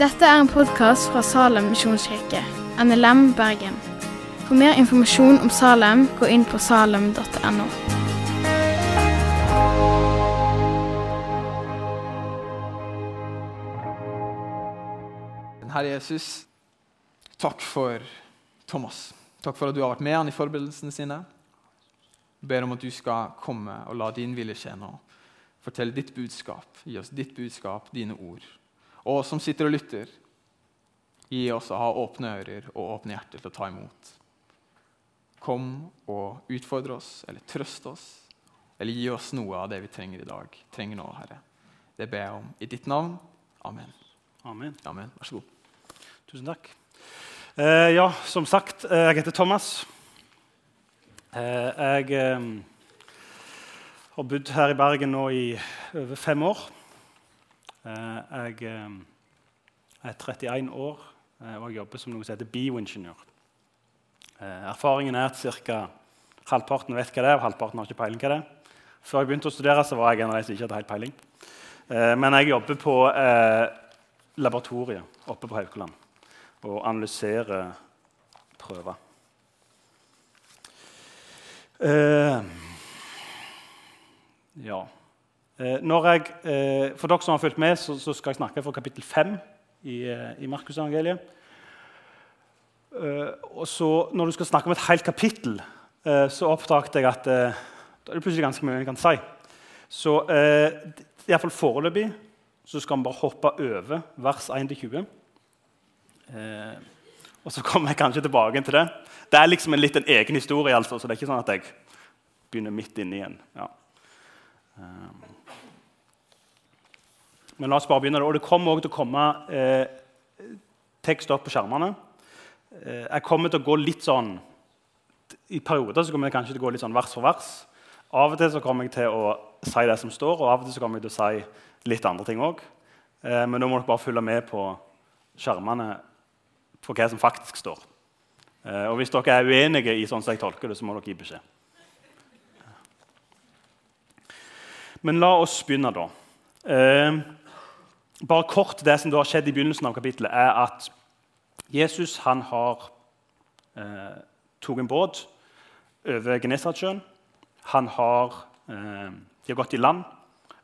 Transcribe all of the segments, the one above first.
Dette er en podkast fra Salem misjonskirke, NLM Bergen. For mer informasjon om Salem, gå inn på salem.no. Herre Jesus, takk for Thomas. Takk for at du har vært med han i forberedelsene sine. Jeg ber om at du skal komme og la din vilje skje nå. Fortell ditt budskap. Gi oss ditt budskap, dine ord. Og som sitter og lytter, gi oss å ha åpne ører og åpne hjerter til å ta imot. Kom og utfordre oss, eller trøst oss, eller gi oss noe av det vi trenger i dag. Trenger nå, Herre. Det ber jeg om i ditt navn. Amen. Amen. Amen. Vær så god. Tusen takk. Eh, ja, som sagt, eh, jeg heter Thomas. Eh, jeg eh, har bodd her i Bergen nå i over fem år. Eh, jeg eh, er 31 år eh, og jeg jobber som noe som heter bioingeniør. Erfaringen er at ca. halvparten vet hva det er, og halvparten har ikke peiling hva det er. Før jeg begynte å studere, så var jeg en av de som ikke hadde helt peiling. Men jeg jobber på laboratoriet oppe på Haukeland og analyserer prøver. Ja. Eh, når jeg, eh, for dere som har fulgt med, så, skal jeg snakke fra kapittel 5 i, eh, i Markusevangeliet. Og så, når du skal snakke om et helt kapittel, så oppdaget jeg at da er det plutselig ganske mye en kan si. Så iallfall foreløpig så skal vi bare hoppe over vers 1-20. Eh, og så kommer jeg kanskje tilbake til det. Det er liksom en litt en egen historie, altså, så det er ikke sånn at jeg begynner midt inne igjen. Ja. Eh, men la oss bare begynne. Og det kommer også til å komme eh, tekst opp på skjermene. Eh, jeg kommer til å gå litt sånn I perioder så kommer jeg kanskje til å gå litt sånn vers for vers. Av og til så kommer jeg til å si det som står, og av og til så kommer jeg til å si litt andre ting òg. Eh, men nå må dere bare følge med på skjermene for hva som faktisk står. Eh, og hvis dere er uenige i sånn som jeg tolker det, så må dere gi beskjed. Men la oss begynne, da. Eh, bare kort Det som har skjedd i begynnelsen av kapittelet, er at Jesus han har eh, tatt en båt over Genesaretsjøen. Han har, eh, de har gått i land.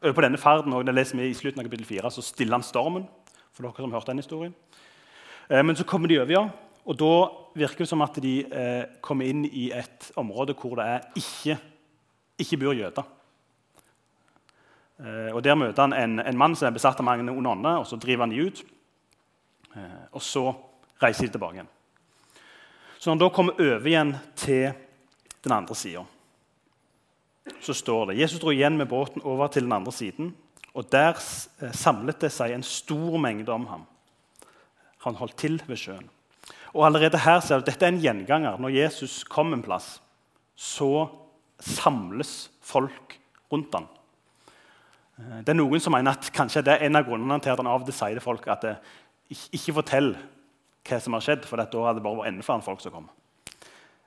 På denne ferden og det leser vi i slutten av kapittel 4, så stiller han stormen. for dere som hørte den historien. Eh, men så kommer de over, ja. Og da virker det som at de eh, kommer inn i et område hvor det ikke, ikke bor jøder. Eh, og Der møter han en, en mann som er besatt av mange onde ånder, og så driver han de ut. Eh, og så reiser de tilbake igjen. Så når han da kommer over igjen til den andre sida, så står det Jesus dro igjen med båten over til den andre siden. Og Der eh, samlet det seg en stor mengde om ham. Han holdt til ved sjøen. Og allerede her ser du at Dette er en gjenganger. Når Jesus kom en plass, så samles folk rundt ham. Eh, det er Noen som mener at kanskje det er en av grunnene til at han av og til sier til folk at det, ikke fortell hva som har skjedd, for da hadde det bare vært enda flere folk som kom.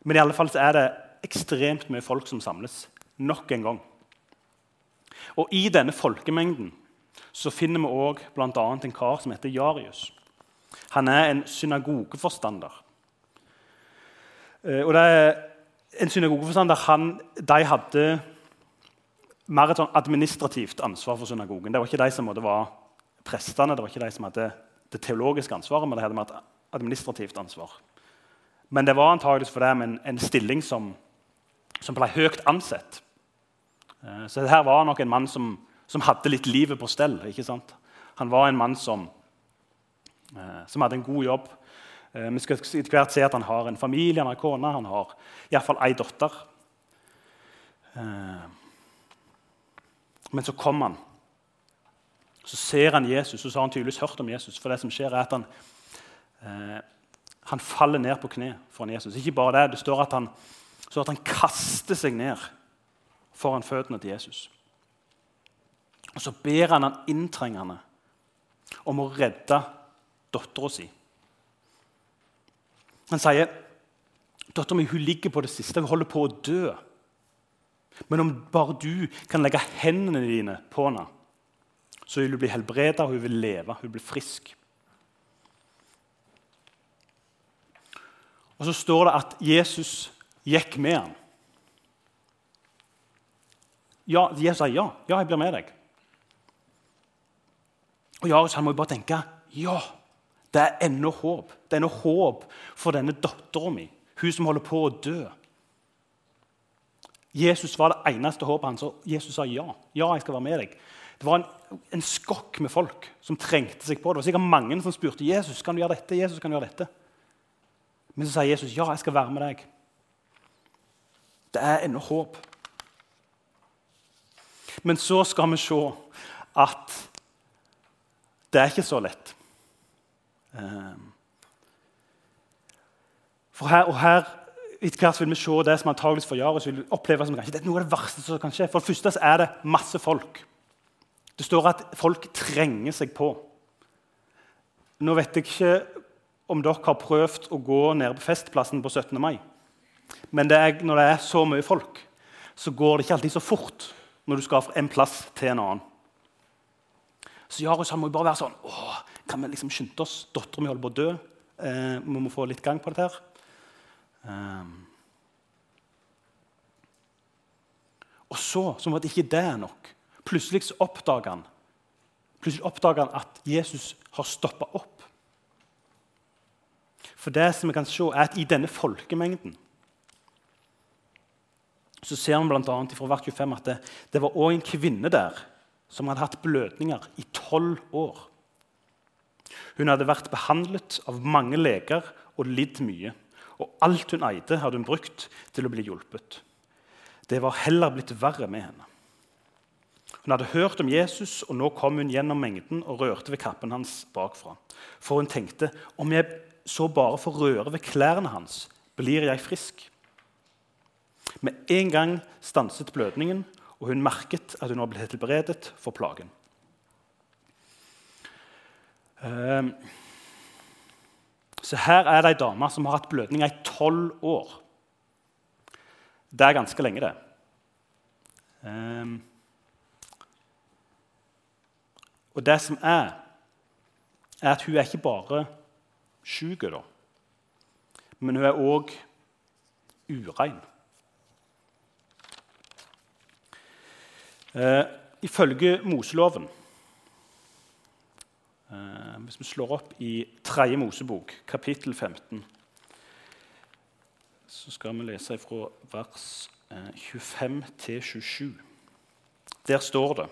Men i alle fall så er det ekstremt mye folk som samles nok en gang. Og I denne folkemengden så finner vi òg bl.a. en kar som heter Jarius. Han er en synagogeforstander. Eh, og det er en synagogeforstander han, De hadde mer et sånn administrativt ansvar for synagogen. Det var ikke de som var prestene, det var ikke de som hadde det teologiske ansvaret, men de hadde mer et administrativt ansvar. Men det var antageligvis for dem en, en stilling som, som, ble høyt ansett. Eh, så dette var nok en mann som, som hadde litt livet på stell. ikke sant? Han var en mann som, eh, som hadde en god jobb. Eh, vi skal etter hvert se at han har en familie, han har kone, han har iallfall ei datter. Men så kom han. Så ser han Jesus, og så har han tydeligvis hørt om Jesus. For det som skjer er at han, eh, han faller ned på kne foran Jesus. Ikke bare det, det står at han, står at han kaster seg ned foran føttene til Jesus. Og så ber han han inntrengende om å redde dattera si. Han sier dattera mi ligger på det siste, hun holder på å dø. Men om bare du kan legge hendene dine på henne, Så vil hun bli helbreda, hun vil leve, hun vil bli frisk. Og så står det at Jesus gikk med ham. Ja, Jesus sa ja. Ja, jeg blir med deg. Og Jarus han må jo bare tenke ja, det er ennå håp. Det er ennå håp for denne dattera mi, hun som holder på å dø. Jesus var det eneste håpet hans, og Jesus sa ja. Ja, jeg skal være med deg. Det var en, en skokk med folk som trengte seg på det. Det var sikkert mange som spurte Jesus, kan du gjøre dette. Jesus, kan du gjøre dette? Men så sa Jesus ja, jeg skal være med deg. Det er ennå håp. Men så skal vi se at det er ikke så lett. Ehm. For her, og her etter hvert vil vi se det som antageligvis for Jarus vil oppleve som kanskje, det er noe av det verste som kan skje. For det første er det masse folk. Det står at folk trenger seg på. Nå vet jeg ikke om dere har prøvd å gå ned på Festplassen på 17. mai. Men det er, når det er så mye folk, så går det ikke alltid så fort når du skal fra en plass til en annen. Så Jarus han må jo bare være sånn Åh, Kan vi liksom skynde oss? Dattera mi holder på å dø. Eh, vi må få litt gang på dette. her. Um. Og så, som at ikke det er nok, plutselig oppdager han Plutselig oppdager han at Jesus har stoppa opp. For det som vi kan se, er at i denne folkemengden så ser vi bl.a. fra hvert 25 at det, det var òg en kvinne der som hadde hatt blødninger i tolv år. Hun hadde vært behandlet av mange leger og lidd mye. Og alt hun eide, hadde hun brukt til å bli hjulpet. Det var heller blitt verre med henne. Hun hadde hørt om Jesus, og nå kom hun gjennom mengden og rørte ved kappen hans bakfra. For hun tenkte om jeg så bare får røre ved klærne hans, blir jeg frisk. Med en gang stanset blødningen, og hun merket at hun var blitt helbredet for plagen. Um, så her er det ei dame som har hatt blødninger i tolv år. Det er ganske lenge, det. Um, og det som er, er at hun er ikke bare sjuk, men hun er òg urein. Uh, ifølge Moseloven Hvis vi slår opp i 3. Mosebok, kapittel 15, så skal vi lese fra vers 25 eh, til 27. Der står det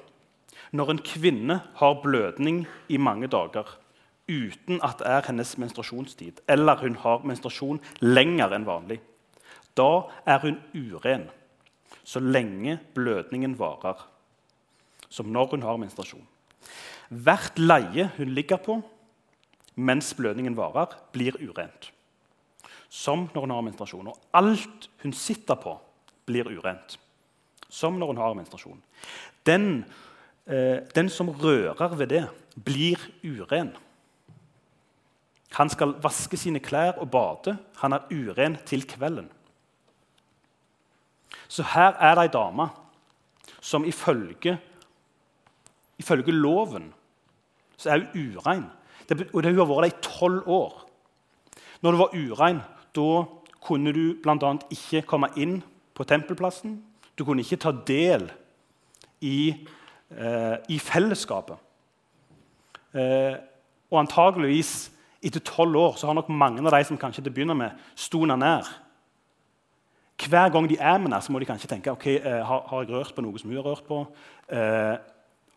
når en kvinne har blødning i mange dager uten at det er hennes menstruasjonstid, eller hun har menstruasjon lenger enn vanlig, da er hun uren så lenge blødningen varer, som når hun har menstruasjon. Hvert leie hun ligger på mens blødningen varer, blir urent. Som når hun har menstruasjon. Og alt hun sitter på, blir urent. Som når hun har menstruasjon. Den, eh, den som rører ved det, blir uren. Han skal vaske sine klær og bade. Han er uren til kvelden. Så her er det ei dame som ifølge, ifølge loven så er hun urein. Og hun har vært det i tolv år. Når du var urein, da kunne du bl.a. ikke komme inn på tempelplassen. Du kunne ikke ta del i, eh, i fellesskapet. Eh, og antageligvis etter tolv år så har nok mange av de som kanskje til å begynne med sto nær. Hver gang de er med henne, så må de kanskje tenke ok, eh, har, har jeg rørt på noe som hun har rørt på. Eh,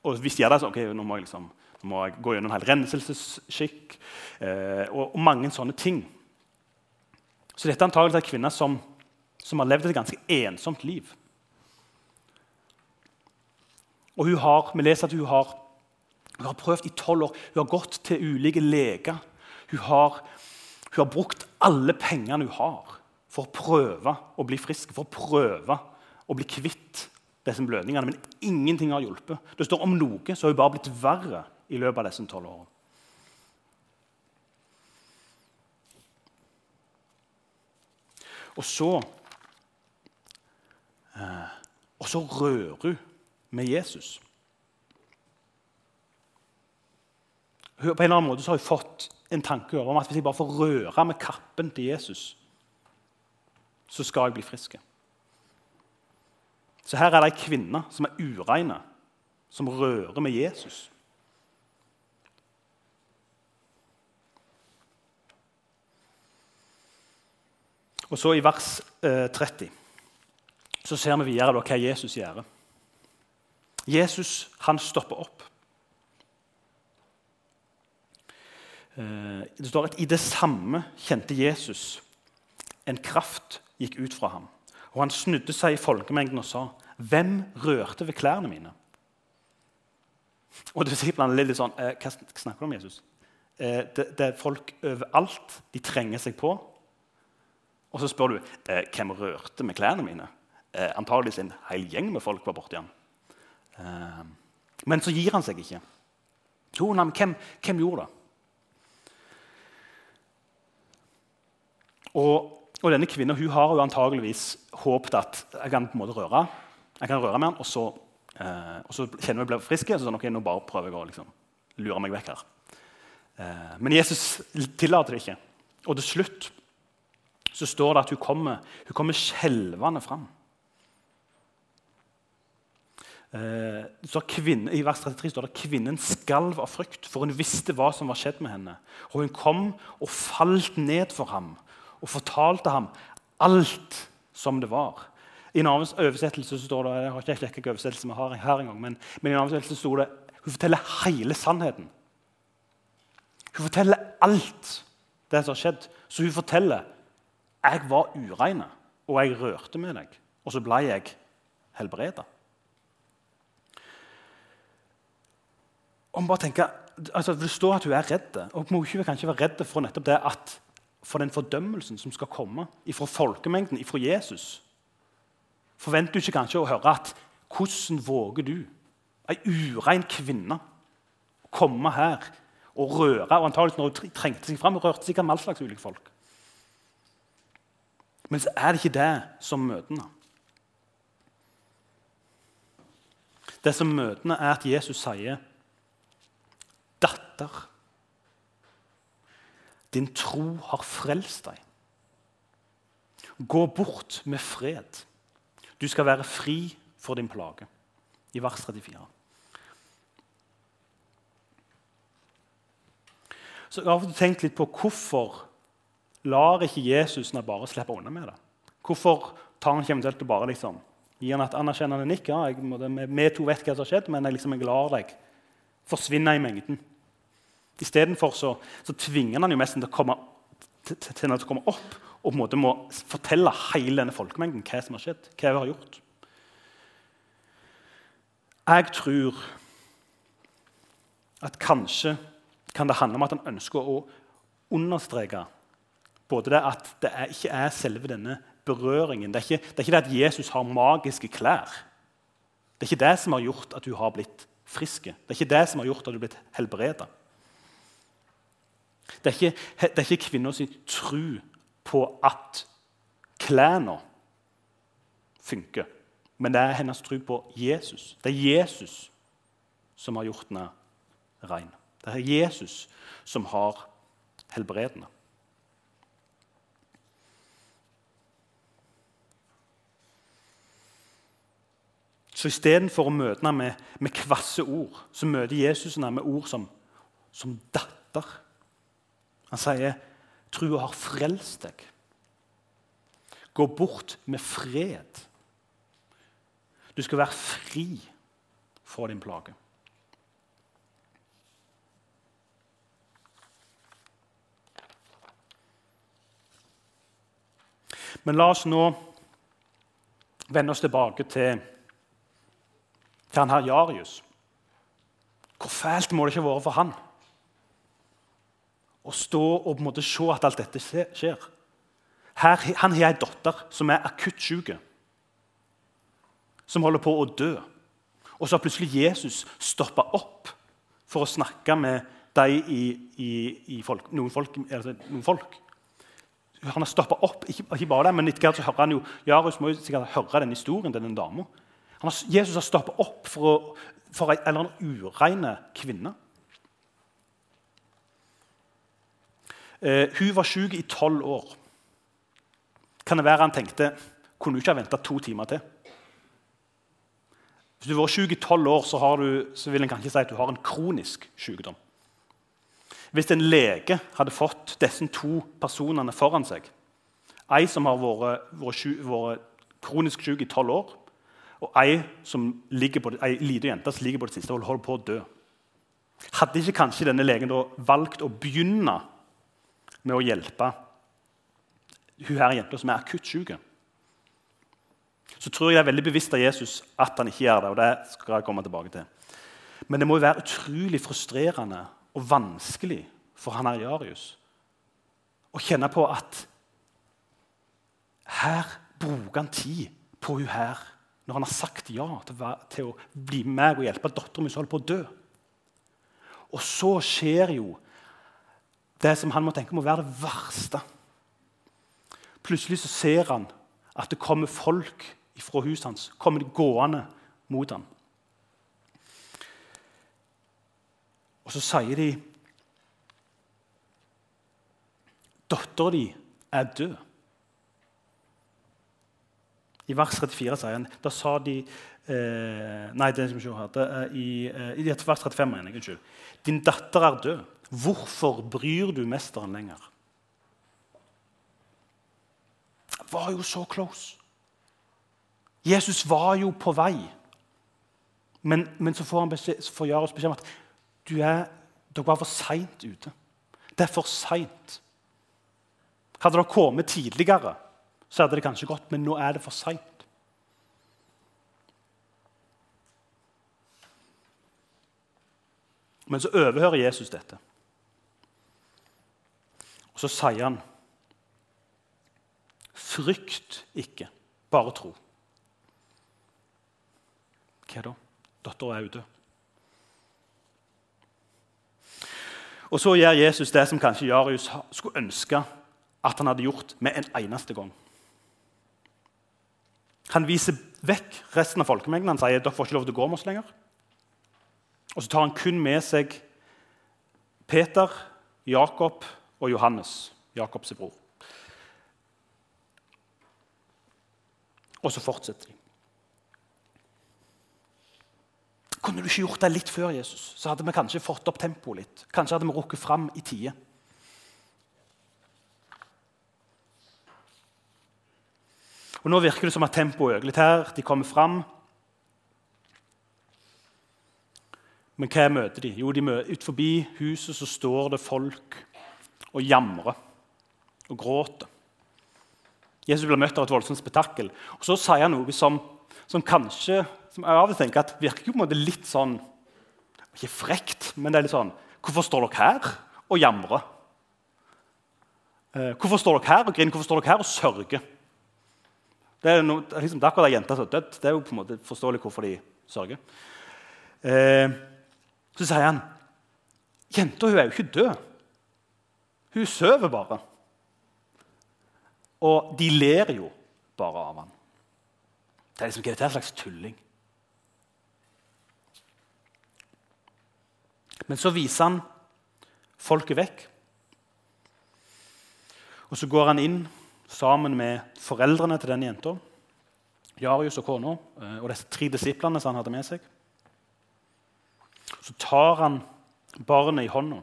og hvis de gjør det, så ok, nå må jeg liksom må jeg gå gjennom en hel renselsesskikk eh, og, og, mange sånne ting. Så dette er antakelig en kvinne som, som, har levd et ganske ensomt liv. Og hun har, Vi leser at hun har, hun har prøvd i tolv år. Hun har gått til ulike leger. Hun har, hun har brukt alle pengene hun har, for å prøve å bli frisk, for å prøve å bli kvitt disse blødningene. Men ingenting har hjulpet. Det står om noe så har hun bare blitt verre i løpet av disse tolv årene. Og så eh, Og så rører hun med Jesus. På en eller annen måte har hun fått en tanke om at hvis jeg bare får røre med kappen til Jesus, så skal jeg bli frisk. Så her er det ei kvinne som er ureine, som rører med Jesus. Og så I vers eh, 30 så ser vi videre hva Jesus gjør. Jesus han stopper opp. Eh, det står at I det samme kjente Jesus en kraft gikk ut fra ham. Og Han snudde seg i folkemengden og sa, 'Hvem rørte ved klærne mine?' Og Disiplene litt sånn eh, 'Hva snakker du om, Jesus?' Eh, det, det, er folk overalt. De trenger seg på. Og så spør du eh, 'Hvem rørte med klærne mine?' Eh, antageligvis en hel gjeng med folk var borti han. Eh, men så gir han seg ikke. Jo, nei, hvem, hvem gjorde det? Og, og denne kvinnen hun har jo antageligvis håpet at jeg kan på en måte røre jeg kan røre med han, og så, eh, og så kjenner vi blir friske. Så sånn, ok, nå bare prøver jeg å liksom, lure meg vekk her. Eh, men Jesus tillater det ikke. Og til slutt så står det at hun kommer, hun kommer skjelvende fram. Eh, kvinne, I vers 33 står det kvinnen skalv av frykt, for hun visste hva som var skjedd med henne. Og hun kom og falt ned for ham og fortalte ham alt som det var. I en annen oversettelse står det jeg har ikke sjekket hvilken oversettelse vi her engang, men, men i en annen oversettelse står det hun forteller hele sannheten. Hun forteller alt det som har skjedd. Så hun forteller jeg var urein, og jeg rørte med deg, og så ble jeg helbreda. Altså, det står at hun er redd, og må ikke være redd for nettopp det at for den fordømmelsen som skal komme fra folkemengden, fra Jesus. Forventer du ikke kanskje å høre at 'Hvordan våger du, ei urein kvinne, komme her og røre?' Og antakeligvis når hun trengte seg fram, rørte sikkert med all slags ulike folk. Men så er det ikke det som møtene. Det som møtene er at Jesus sier, 'Datter'. Din tro har frelst deg. Gå bort med fred. Du skal være fri for din plage. I vers 34. Så jeg har tenkt litt på Hvorfor lar ikke Jesus henne bare slippe unna med det? Hvorfor tar han ikke eventuelt bare liksom, gir han et anerkjennende nikk? Ja, jeg, vi to vet hva som har skjedd, men jeg, liksom, jeg lar deg forsvinne i mengden. Istedenfor så, så tvinger han jo mest til å komme, til, til å komme opp og på en måte må fortelle hele denne folkemengden hva som har skjedd. hva vi har gjort. Jeg tror at kanskje kan det handle om at han ønsker å understreke både det at det ikke er selve denne berøringen. Det er, ikke, det er ikke det at Jesus har magiske klær. Det er ikke det som har gjort at du har blitt friske. Det er ikke det som har gjort at du har blitt helbreda. Det er ikke, det er ikke kvinners tro på at klærne funker, men det er hennes tro på Jesus. Det er Jesus som har gjort henne rein. Det er Jesus som har helbredende. Så istedenfor å møte ham med, med kvasse ord, så møter Jesus ham med ord som, som datter. Han sier, 'Trua har frelst deg'. Gå bort med fred. Du skal være fri fra din plage. Men la oss nå vende oss tilbake til, til han her Jarius. Hvor fælt må det ikke ha vært for han? å stå og på en måte se at alt dette skjer. Her, han har ei datter som er akutt syk, som holder på å dø. Og så har plutselig Jesus stoppa opp for å snakke med de i, i, i folk, noen, folk, altså noen folk. Han har stoppa opp, ikke, ikke, bare det, men etter hvert så hører han jo, Jarus må jo sikkert høre den historien til den dama. Jesus har stoppa opp for, å, for en eller annen ureine kvinne. Eh, hun var syk i tolv år. Kan det være han tenkte kunne du ikke ha venta to timer til? Hvis du har vært syk i tolv år, så, du, så vil en kanskje si at du har en kronisk sykdom. Hvis en lege hadde fått disse to personene foran seg, ei som har vært, vært, vært kronisk syk i tolv år, og ei, som ligger på, ei liten jente som ligger på det siste og holder på å dø Hadde ikke kanskje denne legen da valgt å begynne med å hjelpe hun her jenta som er akutt syk? Så tror jeg det er veldig bevisst av Jesus at han ikke gjør det. og det skal jeg komme tilbake til. Men det må jo være utrolig frustrerende og vanskelig for han her Jarius å kjenne på at her bruker han tid på hun her når han har sagt ja til, å bli med meg og hjelpe dattera mi som holder på å dø. Og så skjer jo det som han må tenke må være det verste. Plutselig så ser han at det kommer folk fra huset hans kommer de gående mot ham. Og så sier de Dattera di er død. I vers 34 sier han Da sa de eh, Nei, det som ikke hørte. I, eh, I vers 35 mener jeg. Unnskyld. Din datter er død. Hvorfor bryr du mesteren lenger? Det var jo så close. Jesus var jo på vei. Men, men så får han beskjed, får beskjed om at du er, dere var for seint ute. Det er for seint. Hadde dere kommet tidligere, så hadde det kanskje gått, men nå er det for seint. Men så overhører Jesus dette. Og så sier han Frykt ikke, bare tro. Hva da? Dattera er ute. Og Så gjør Jesus det som kanskje Jarius skulle ønske at han hadde gjort med en eneste gang. Han viser vekk resten av folkemengden. Han sier dere får ikke lov til å gå med oss lenger. Og så tar han kun med seg Peter, Jakob og Johannes, Jakobs bror. Og så fortsetter de. Kunne du ikke gjort det litt før Jesus? Så hadde vi kanskje fått opp tempoet litt. Kanskje hadde vi rukket fram i tide. Og Nå virker det som at tempoet øker litt her. De kommer fram. Men hva møter de? Jo, de møter, Ut forbi huset så står det folk og jamrer og gråter. Jesus blir møtt av et voldsomt spetakkel. Og Så sier han noe som, som kanskje som jeg av og tenker at virker jo på en måte litt sånn Ikke frekt, men det er litt sånn Hvorfor står dere her og jamrer? Eh, hvorfor står dere her og griner? Hvorfor står dere her og sørger? Det er, noe, liksom, det er akkurat ei som er dødd. Det er jo på en måte forståelig hvorfor de sørger. Eh, så sier han jenta hun er jo ikke død. Hun sover bare. Og de ler jo bare av han. Det er liksom, hva er slags tulling? Men så viser han folket vekk. Og så går han inn sammen med foreldrene til denne jenta, Jarius og kona, eh, og disse tre disiplene som han hadde med seg. Så tar han barnet i hånda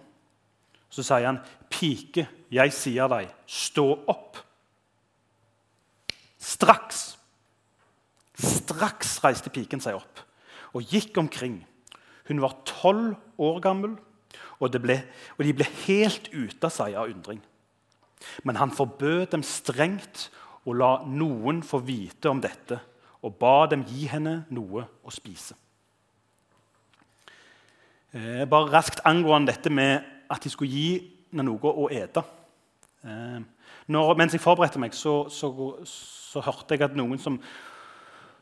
så sier han, 'Pike, jeg sier deg, stå opp.' Straks Straks reiste piken seg opp og gikk omkring hun var tolv år gammel, og, ble, og, de ble helt ute av seg av undring. Men han forbød dem strengt å la noen få vite om dette, og ba dem gi henne noe å spise. Eh, bare raskt angående dette med at de skulle gi henne noe å ete. Eh, mens jeg forberedte meg, så, så, så, hørte jeg at noen som,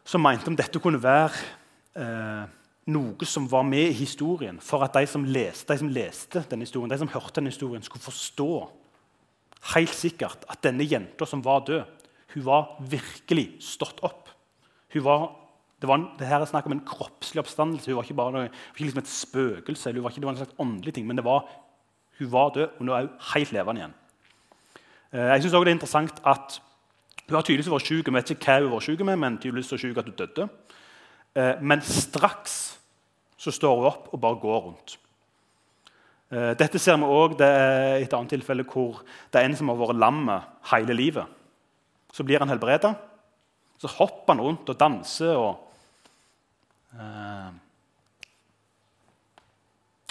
som mente om dette kunne være eh, noe som var med i historien, for at de som leste, de som leste denne historien, de som hørte denne historien, skulle forstå helt sikkert at denne jenta som var død, hun var virkelig stått opp. Var, det, var, det her er snakk om en kroppslig oppstandelse. Hun var ikke bare noe, ikke liksom et spøkelse, hun var ikke, det var en slags åndelig ting, men var, hun var død, og nå er hun helt levende igjen. Eh, jeg synes også det er interessant at Hun har tydeligvis vært syk, vet ikke hva hun var syk med, men tydeligvis så syk at hun døde. Eh, men straks så står hun opp og bare går rundt. Eh, dette ser vi òg i et annet tilfelle hvor det er en som har vært lammet hele livet. Så blir han helbreda. Så hopper han rundt og danser og uh,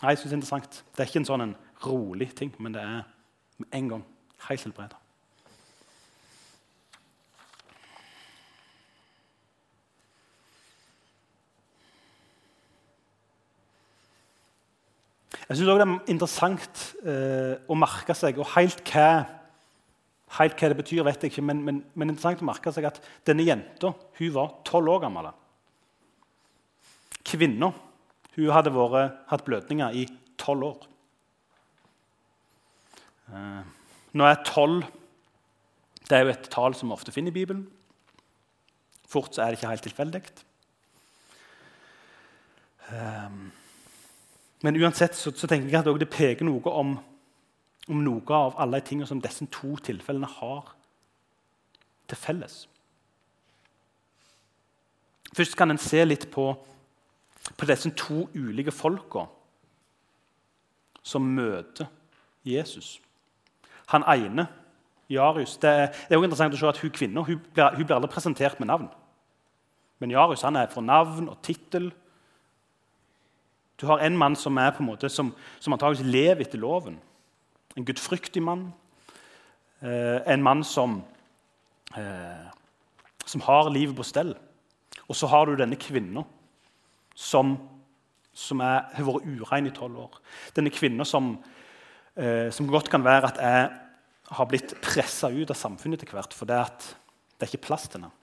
Jeg syns det er interessant. Det er ikke en sånn en rolig ting, men det er med en gang helt helbreda. Jeg syns det er interessant eh, å merke seg og helt hva, helt hva, det betyr, vet jeg ikke, men, men, men interessant å merke seg at denne jenta hun var tolv år gammel. Kvinna hadde vært, hatt blødninger i tolv år. Eh, nå er tolv det er jo et tall som vi ofte finner i Bibelen. Fort så er det ikke helt tilfeldig. Um, men uansett så, så, tenker jeg at det peker noe om, om noe av alle de tingene som disse to tilfellene har til felles. Først kan en se litt på, på disse to ulike folka som møter Jesus. Han ene, Jarius Det er, også interessant å se at hun kvinna hun, hun blir aldri presentert med navn. Men Jarius han er for navn og tittel du har en mann som er på en måte, som, som antakeligvis lever etter loven. En gudfryktig mann. Eh, en mann som, eh, som har livet på stell. Og så har du denne kvinna som, som er, har vært urein i tolv år. Denne kvinna som, eh, som, godt kan være at jeg har blitt pressa ut av samfunnet etter hvert fordi det er ikke plass til henne.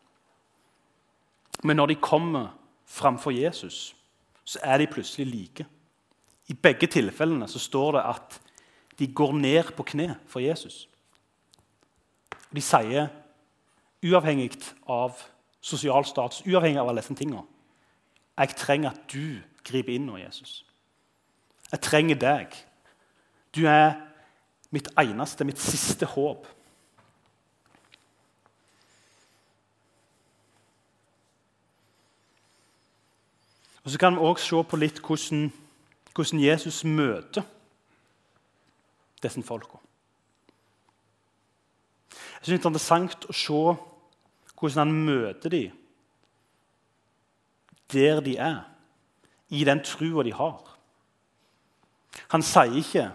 Men når de kommer framfor Jesus så er de plutselig like. I begge tilfellene så står det at de går ned på kne for Jesus. De sier, uavhengig av sosial status, uavhengig av alle disse tingene Jeg trenger at du griper inn nå, Jesus. Jeg trenger deg. Du er mitt eneste, mitt siste håp. Og Så kan vi også se på litt hvordan, hvordan Jesus møter disse folka. Jeg synes Det er interessant å se hvordan han møter dem der de er, i den trua de har. Han sier ikke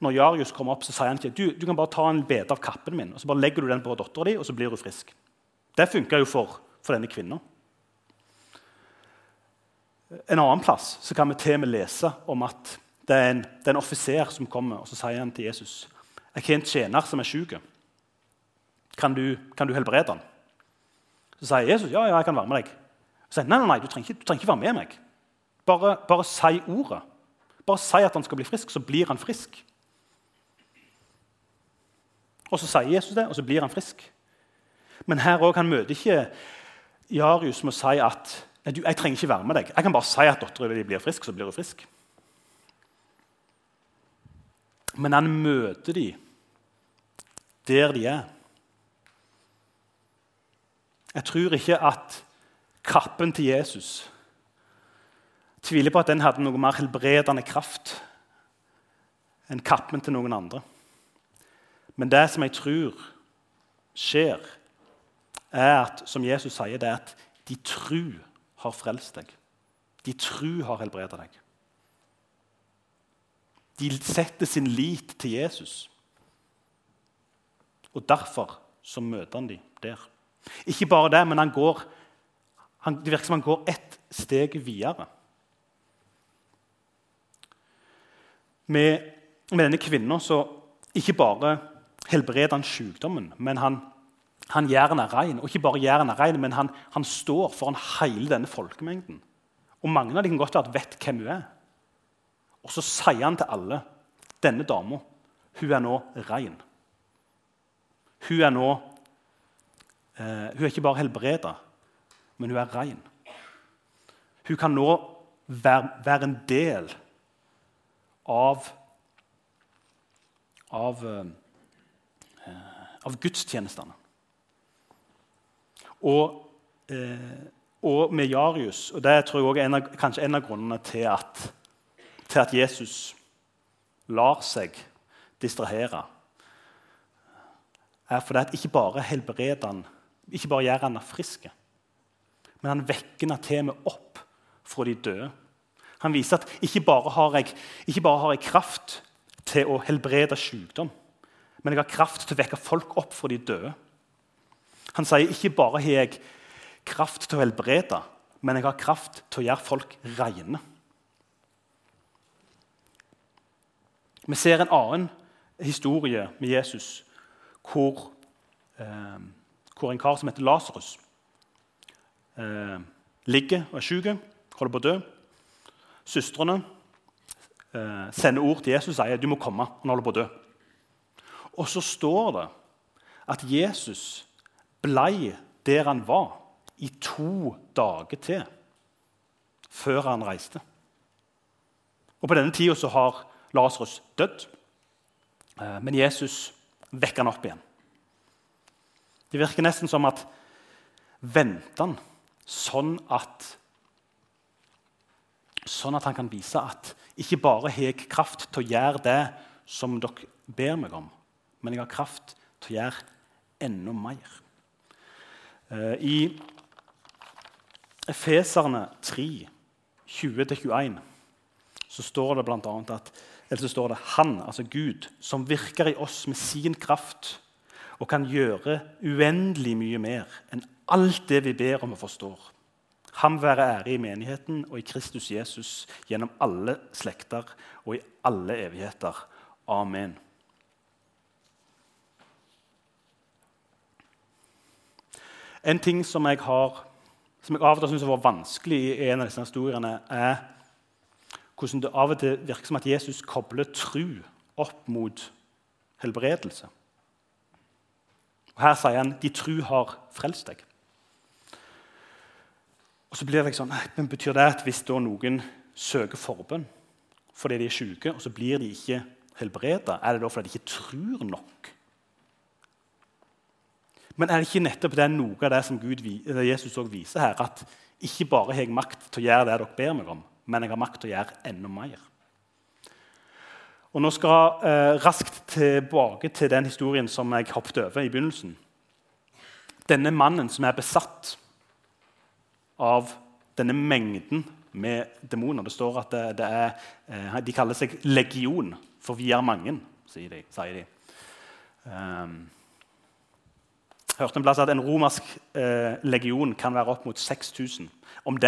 Når Jarius kommer opp, så sier han ikke du, du kan bare ta en bete av kappen min og så bare legger du den på dattera di, og så blir du frisk. Det funka jo for, for denne kvinna. En annen plass så kan vi til og med lese om at det er en, det er en offiser som kommer og så sier han til Jesus jeg har en tjener som er syk. Kan, kan, du helbrede han? Så sier Jesus ja, ja, jeg kan være med deg. Så sier nei, nei, nei, du trenger, ikke, du trenger ikke være med meg. Bare, bare si ordet. Bare si at han skal bli frisk, så blir han frisk. Og Så sier Jesus det, og så blir han frisk. Men her òg, han møter ikke Jarius med å si at Nei, du, jeg trenger ikke være med deg. Jeg kan bare si at dattera di blir frisk, så blir hun frisk. Men han møter de der de er. Jeg tror ikke at kappen til Jesus tviler på at den hadde noe mer helbredende kraft enn kappen til noen andre. Men det som jeg tror skjer, er at, som Jesus sier, det er at de tror har frelst deg. De tru har helbredet deg. De setter sin lit til Jesus. Og derfor så møter han dem der. Ikke bare det, men han går, han, det virker som han går ett steg videre. Med, med denne kvinna så ikke bare helbreder han sykdommen, men han han gjør er rein. Og ikke bare gjør er rein, men han, han, står foran hele denne folkemengden. Og Mange av dem kan godt være vet hvem hun er. Og så sier han til alle denne dama hun er nå rein. Hun er nå eh, Hun er ikke bare helbreda, men hun er rein. Hun kan nå være, være en del av av, eh, av gudstjenestene. Og, eh, og med Jarius, og det tror jeg er kanskje en av grunnene til at, til at Jesus lar seg distrahere, er fordi at ikke bare helbreder han, ikke bare gjør han frisk, men han vekker meg opp fra de døde. Han viser at ikke bare har jeg, bare har jeg kraft til å helbrede sykdom, men jeg har kraft til å vekke folk opp fra de døde. Han sier ikke bare har jeg kraft til å helbrede, men jeg har kraft til å gjøre folk rene. Vi ser en annen historie med Jesus hvor, eh, hvor en kar som heter Lasarus, eh, ligger og er syk, holder på å dø. Søstrene eh, sender ord til Jesus og sier du må komme. Han holder på å dø. Og så står det at Jesus ble der han var, i to dager til før han reiste. Og På denne tida har Lasarus dødd, eh, men Jesus vekker han opp igjen. Det virker nesten som at venter han sånn at Sånn at han kan vise at ikke bare har jeg kraft til å gjøre det som dere ber meg om, men jeg har kraft til å gjøre enda mer. Eh, I Efeserne 3, 20-21, så står det bl.a. at eller så står det Han, altså Gud, som virker i oss med sin kraft og kan gjøre uendelig mye mer enn alt det vi ber om og forstår. Ham være ære i menigheten og i Kristus Jesus gjennom alle slekter og i alle evigheter. Amen. En ting som jeg, har, som jeg av og til syns var vanskelig i en av disse historiene, er hvordan det av og til virker som at Jesus kobler tru opp mot helbredelse. Og Her sier han de tru har frelst deg. Og så blir det sånn, men Betyr det at hvis noen søker forbønn fordi de er syke, og så blir de ikke helbreda, er det da fordi de ikke tror nok? Men er det ikke nettopp det noe av det som Gud, Jesus også viser her? At ikke bare har jeg makt til å gjøre det dere ber meg om, men jeg har makt til å gjøre enda mer. Og Nå skal jeg eh, raskt tilbake til den historien som jeg hoppet over i begynnelsen. Denne mannen som er besatt av denne mengden med demoner. Det står at det, det er, eh, De kaller seg legion, for vi er mange, sier de. Sier de. Um, hørte en plass at en romersk eh, legion kan være opp mot 6000. Om,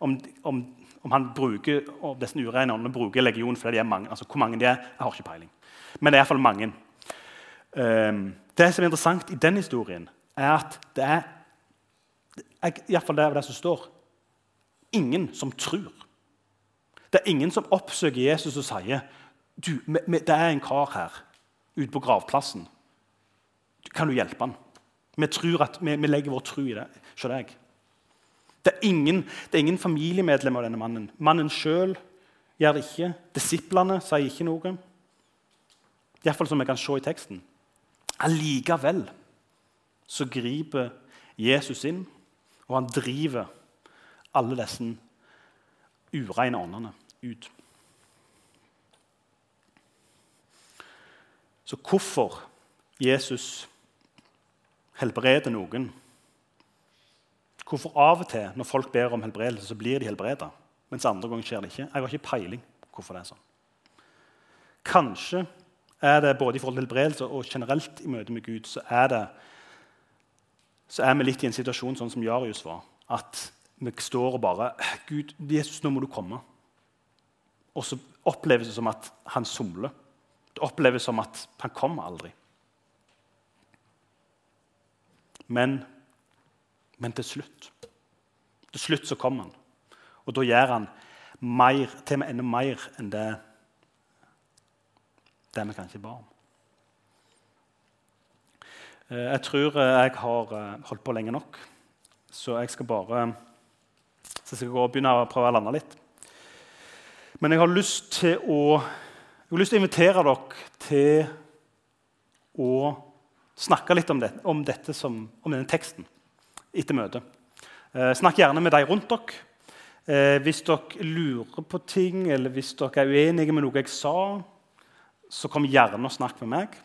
om, om, om, han bruker, og disse ureine åndene bruker legion fordi de er mange, altså hvor mange de er, jeg har ikke peiling. Men det er iallfall mange. Um, det som er interessant i den historien, er at det er Iallfall det er det som står. Ingen som tror. Det er ingen som oppsøker Jesus og sier du, det er en kar her ute på gravplassen. Kan du hjelpe han? Vi, at, vi, vi legger vår tro i det. Se deg. Det er ingen, ingen familiemedlem av denne mannen. Mannen sjøl gjør det ikke. Disiplene sier ikke noe. Iallfall som vi kan se i teksten. Allikevel så griper Jesus inn og han driver alle disse ureine åndene ut. Så hvorfor Jesus helbreder noen Hvorfor av og til når folk ber om helbredelse, så blir de helbreda, mens andre ganger skjer det ikke? Jeg har ikke peiling hvorfor det er sånn. Kanskje er det både i forhold til helbredelse og generelt i møte med Gud så er det så er vi litt i en situasjon sånn som Jarius var. At vi står og bare Gud, Jesus, nå må du komme. Og så oppleves det som at han somler. Det oppleves som at han kommer aldri. Men, men til slutt Til slutt så kommer han. Og da gjør han mer, til med enda mer enn det, det vi kanskje ba om. Eh, jeg tror eh, jeg har eh, holdt på lenge nok, så jeg skal bare så jeg skal gå og begynne å prøve å lande litt. Men jeg har lyst til å, jeg har lyst til å invitere dere til å snakke litt om, det, om, som, om denne teksten etter møtet. Eh, snakk gjerne med de rundt dere. Eh, hvis dere lurer på ting, eller hvis dere er uenige med noe jeg sa, så kom gjerne og snakk med meg.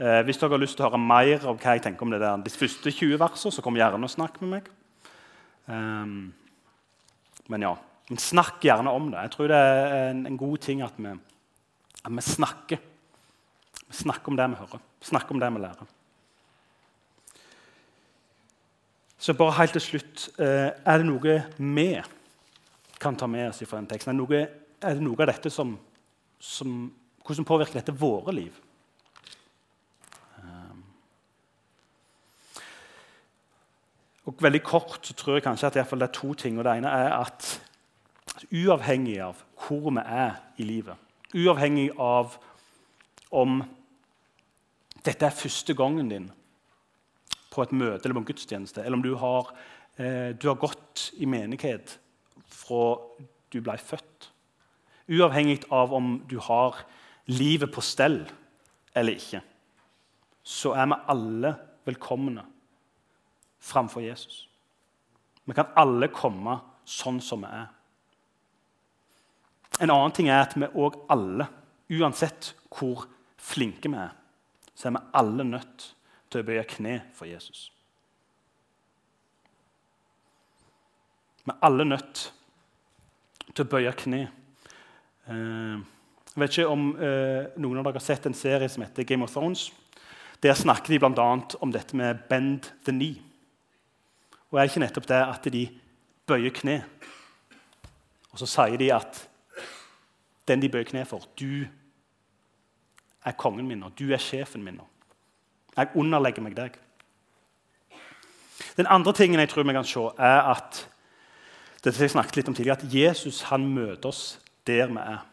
Eh, hvis dere har lyst til å høre mer av hva jeg tenker om det der, de første 20 versene, så kom gjerne og snakk med meg. Um, men ja, men snakk gjerne om det. Jeg tror det er en, en god ting at vi, at vi snakker. Vi snakker om det vi hører, snakker om det vi lærer. Så bare helt til slutt eh, Er det noe vi kan ta med oss fra den teksten? Er det noe, er det noe av dette som, som, Hvordan påvirker dette våre liv? Um, og veldig kort så tror jeg kanskje at det er to ting. og Det ene er at uavhengig av hvor vi er i livet, uavhengig av om dette er første gangen din på et møte eller på en gudstjeneste, eller om du har, eh, du har gått i menighet fra du ble født. Uavhengig av om du har livet på stell eller ikke, så er vi alle velkomne framfor Jesus. Vi kan alle komme sånn som vi er. En annen ting er at vi òg alle, uansett hvor flinke vi er, så er vi alle nødt til å bøye kne for Jesus. Vi er alle nødt til å bøye kne. Eh, jeg vet ikke om eh, noen av dere har sett en serie som heter Game of Thrones. Der snakker de bl.a. om dette med 'bend the knee'. Og er ikke nettopp det at de bøyer kne? Og så sier de at den de bøyer kne for, du er kongen min, nå. du er sjefen min. nå. Jeg underlegger meg deg. Den andre tingen jeg tror vi kan se, er at det jeg snakket litt om tidligere, at Jesus han møter oss der vi er.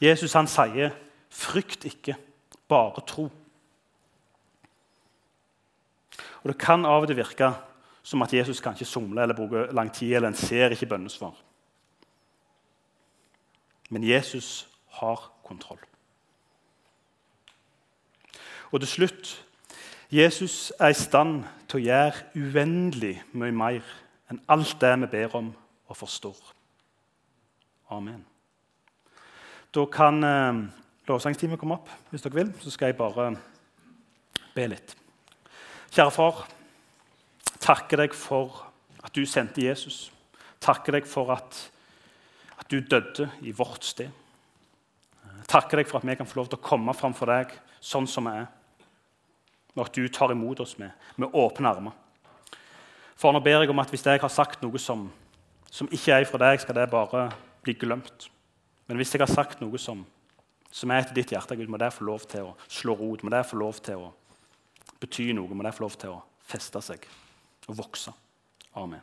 Jesus han sier, 'Frykt ikke, bare tro'. Og Det kan av og til virke som at Jesus kan ikke somle eller bruke lang tid, eller en ser ikke bønnesvar. Men Jesus har kontroll. Og til slutt Jesus er i stand til å gjøre uendelig mye mer enn alt det vi ber om og forstår. Amen. Da kan eh, lovsangsteamet komme opp hvis dere vil. Så skal jeg bare be litt. Kjære far, takker deg for at du sendte Jesus. Takker deg for at, at du døde i vårt sted. Takker deg for at vi kan få lov til å komme framfor deg sånn som vi er og at du tar imot oss med, med åpne armer. For nå ber jeg om at hvis jeg har sagt noe som, som ikke er fra deg, skal det bare bli glemt. Men hvis jeg har sagt noe som, som er etter ditt hjerte, Gud, må det få lov til å slå rot, må det få lov til å bety noe, må det få lov til å feste seg og vokse. Amen.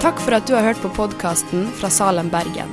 Takk for at du har hørt på podkasten fra Salem, Bergen.